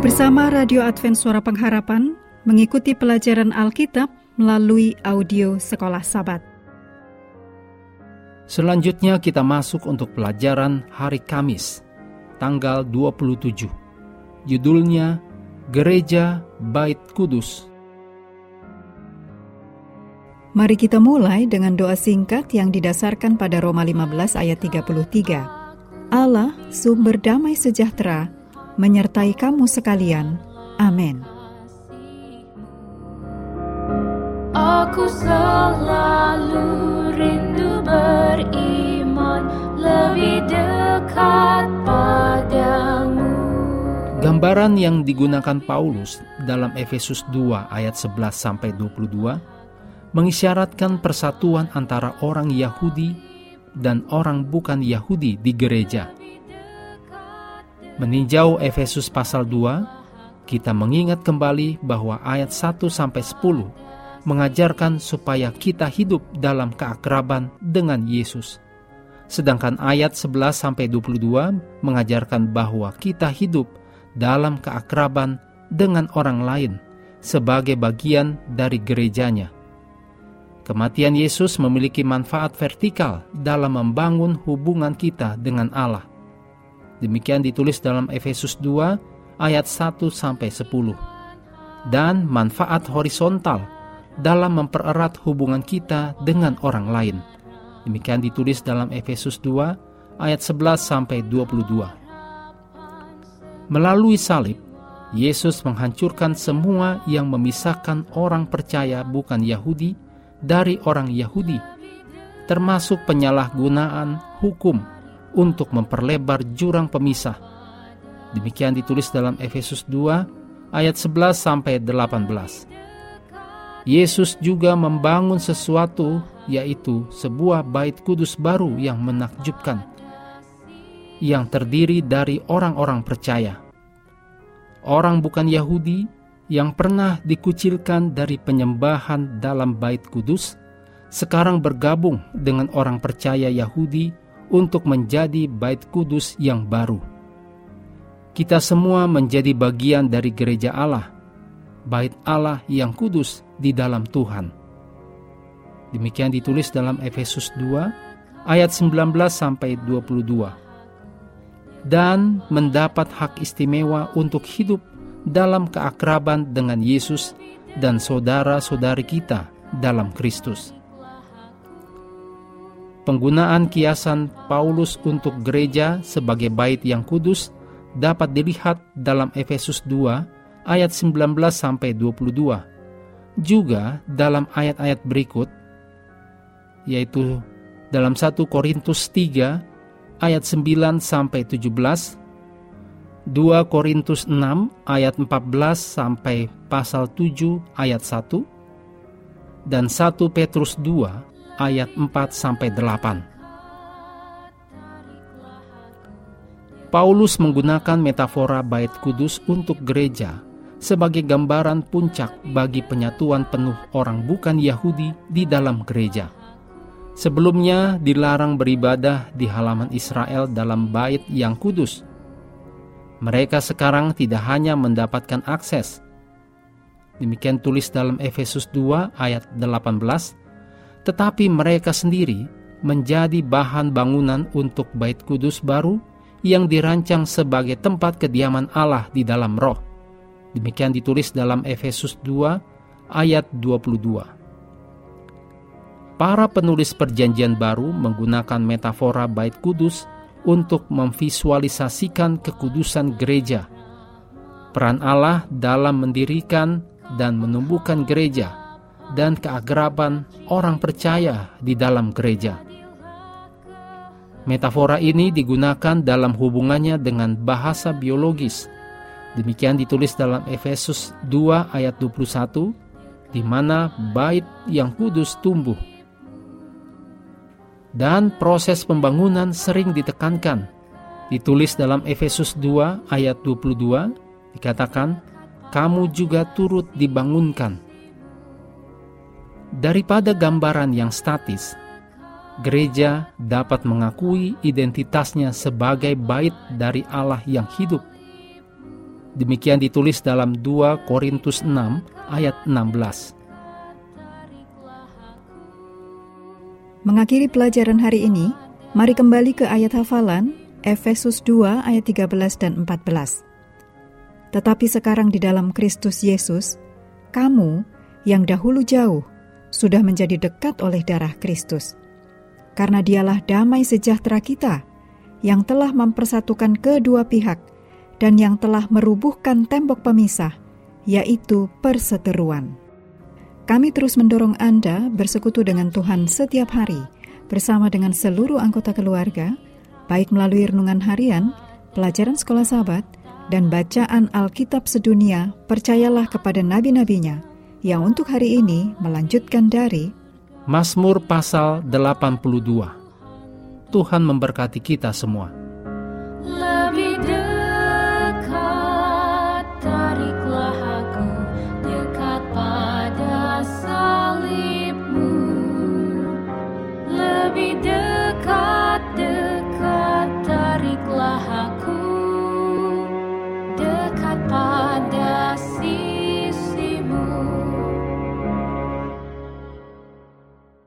Mari bersama Radio Advent Suara Pengharapan mengikuti pelajaran Alkitab melalui audio Sekolah Sabat. Selanjutnya kita masuk untuk pelajaran hari Kamis, tanggal 27. Judulnya Gereja Bait Kudus. Mari kita mulai dengan doa singkat yang didasarkan pada Roma 15 ayat 33. Allah, sumber damai sejahtera, menyertai kamu sekalian. Amin. Aku selalu rindu beriman lebih dekat padamu. Gambaran yang digunakan Paulus dalam Efesus 2 ayat 11 sampai 22 mengisyaratkan persatuan antara orang Yahudi dan orang bukan Yahudi di gereja. Meninjau Efesus pasal 2, kita mengingat kembali bahwa ayat 1 sampai 10 mengajarkan supaya kita hidup dalam keakraban dengan Yesus. Sedangkan ayat 11 sampai 22 mengajarkan bahwa kita hidup dalam keakraban dengan orang lain sebagai bagian dari gerejanya. Kematian Yesus memiliki manfaat vertikal dalam membangun hubungan kita dengan Allah. Demikian ditulis dalam Efesus 2 ayat 1 sampai 10. Dan manfaat horizontal dalam mempererat hubungan kita dengan orang lain. Demikian ditulis dalam Efesus 2 ayat 11 sampai 22. Melalui salib, Yesus menghancurkan semua yang memisahkan orang percaya bukan Yahudi dari orang Yahudi, termasuk penyalahgunaan hukum untuk memperlebar jurang pemisah. Demikian ditulis dalam Efesus 2 ayat 11 sampai 18. Yesus juga membangun sesuatu yaitu sebuah bait kudus baru yang menakjubkan yang terdiri dari orang-orang percaya. Orang bukan Yahudi yang pernah dikucilkan dari penyembahan dalam bait kudus, sekarang bergabung dengan orang percaya Yahudi untuk menjadi bait kudus yang baru. Kita semua menjadi bagian dari gereja Allah, bait Allah yang kudus di dalam Tuhan. Demikian ditulis dalam Efesus 2 ayat 19 sampai 22. Dan mendapat hak istimewa untuk hidup dalam keakraban dengan Yesus dan saudara-saudari kita dalam Kristus. Penggunaan kiasan Paulus untuk gereja sebagai bait yang kudus dapat dilihat dalam Efesus 2 ayat 19 sampai 22. Juga dalam ayat-ayat berikut yaitu dalam 1 Korintus 3 ayat 9 sampai 17 2 Korintus 6 ayat 14 sampai pasal 7 ayat 1 dan 1 Petrus 2 ayat 4 sampai 8. Paulus menggunakan metafora bait kudus untuk gereja sebagai gambaran puncak bagi penyatuan penuh orang bukan Yahudi di dalam gereja. Sebelumnya dilarang beribadah di halaman Israel dalam bait yang kudus, mereka sekarang tidak hanya mendapatkan akses. Demikian tulis dalam Efesus 2 ayat 18, tetapi mereka sendiri menjadi bahan bangunan untuk bait kudus baru yang dirancang sebagai tempat kediaman Allah di dalam roh. Demikian ditulis dalam Efesus 2 ayat 22. Para penulis perjanjian baru menggunakan metafora bait kudus untuk memvisualisasikan kekudusan gereja. Peran Allah dalam mendirikan dan menumbuhkan gereja dan keagraban orang percaya di dalam gereja. Metafora ini digunakan dalam hubungannya dengan bahasa biologis. Demikian ditulis dalam Efesus 2 ayat 21, di mana bait yang kudus tumbuh dan proses pembangunan sering ditekankan. Ditulis dalam Efesus 2 ayat 22, dikatakan, kamu juga turut dibangunkan. Daripada gambaran yang statis, gereja dapat mengakui identitasnya sebagai bait dari Allah yang hidup. Demikian ditulis dalam 2 Korintus 6 ayat 16. Mengakhiri pelajaran hari ini, mari kembali ke ayat hafalan Efesus 2 ayat 13 dan 14. Tetapi sekarang di dalam Kristus Yesus, kamu yang dahulu jauh sudah menjadi dekat oleh darah Kristus. Karena dialah damai sejahtera kita yang telah mempersatukan kedua pihak dan yang telah merubuhkan tembok pemisah, yaitu perseteruan. Kami terus mendorong Anda bersekutu dengan Tuhan setiap hari bersama dengan seluruh anggota keluarga, baik melalui renungan harian, pelajaran sekolah sahabat, dan bacaan Alkitab sedunia, percayalah kepada nabi-nabinya, yang untuk hari ini melanjutkan dari Mazmur pasal 82. Tuhan memberkati kita semua. Lebih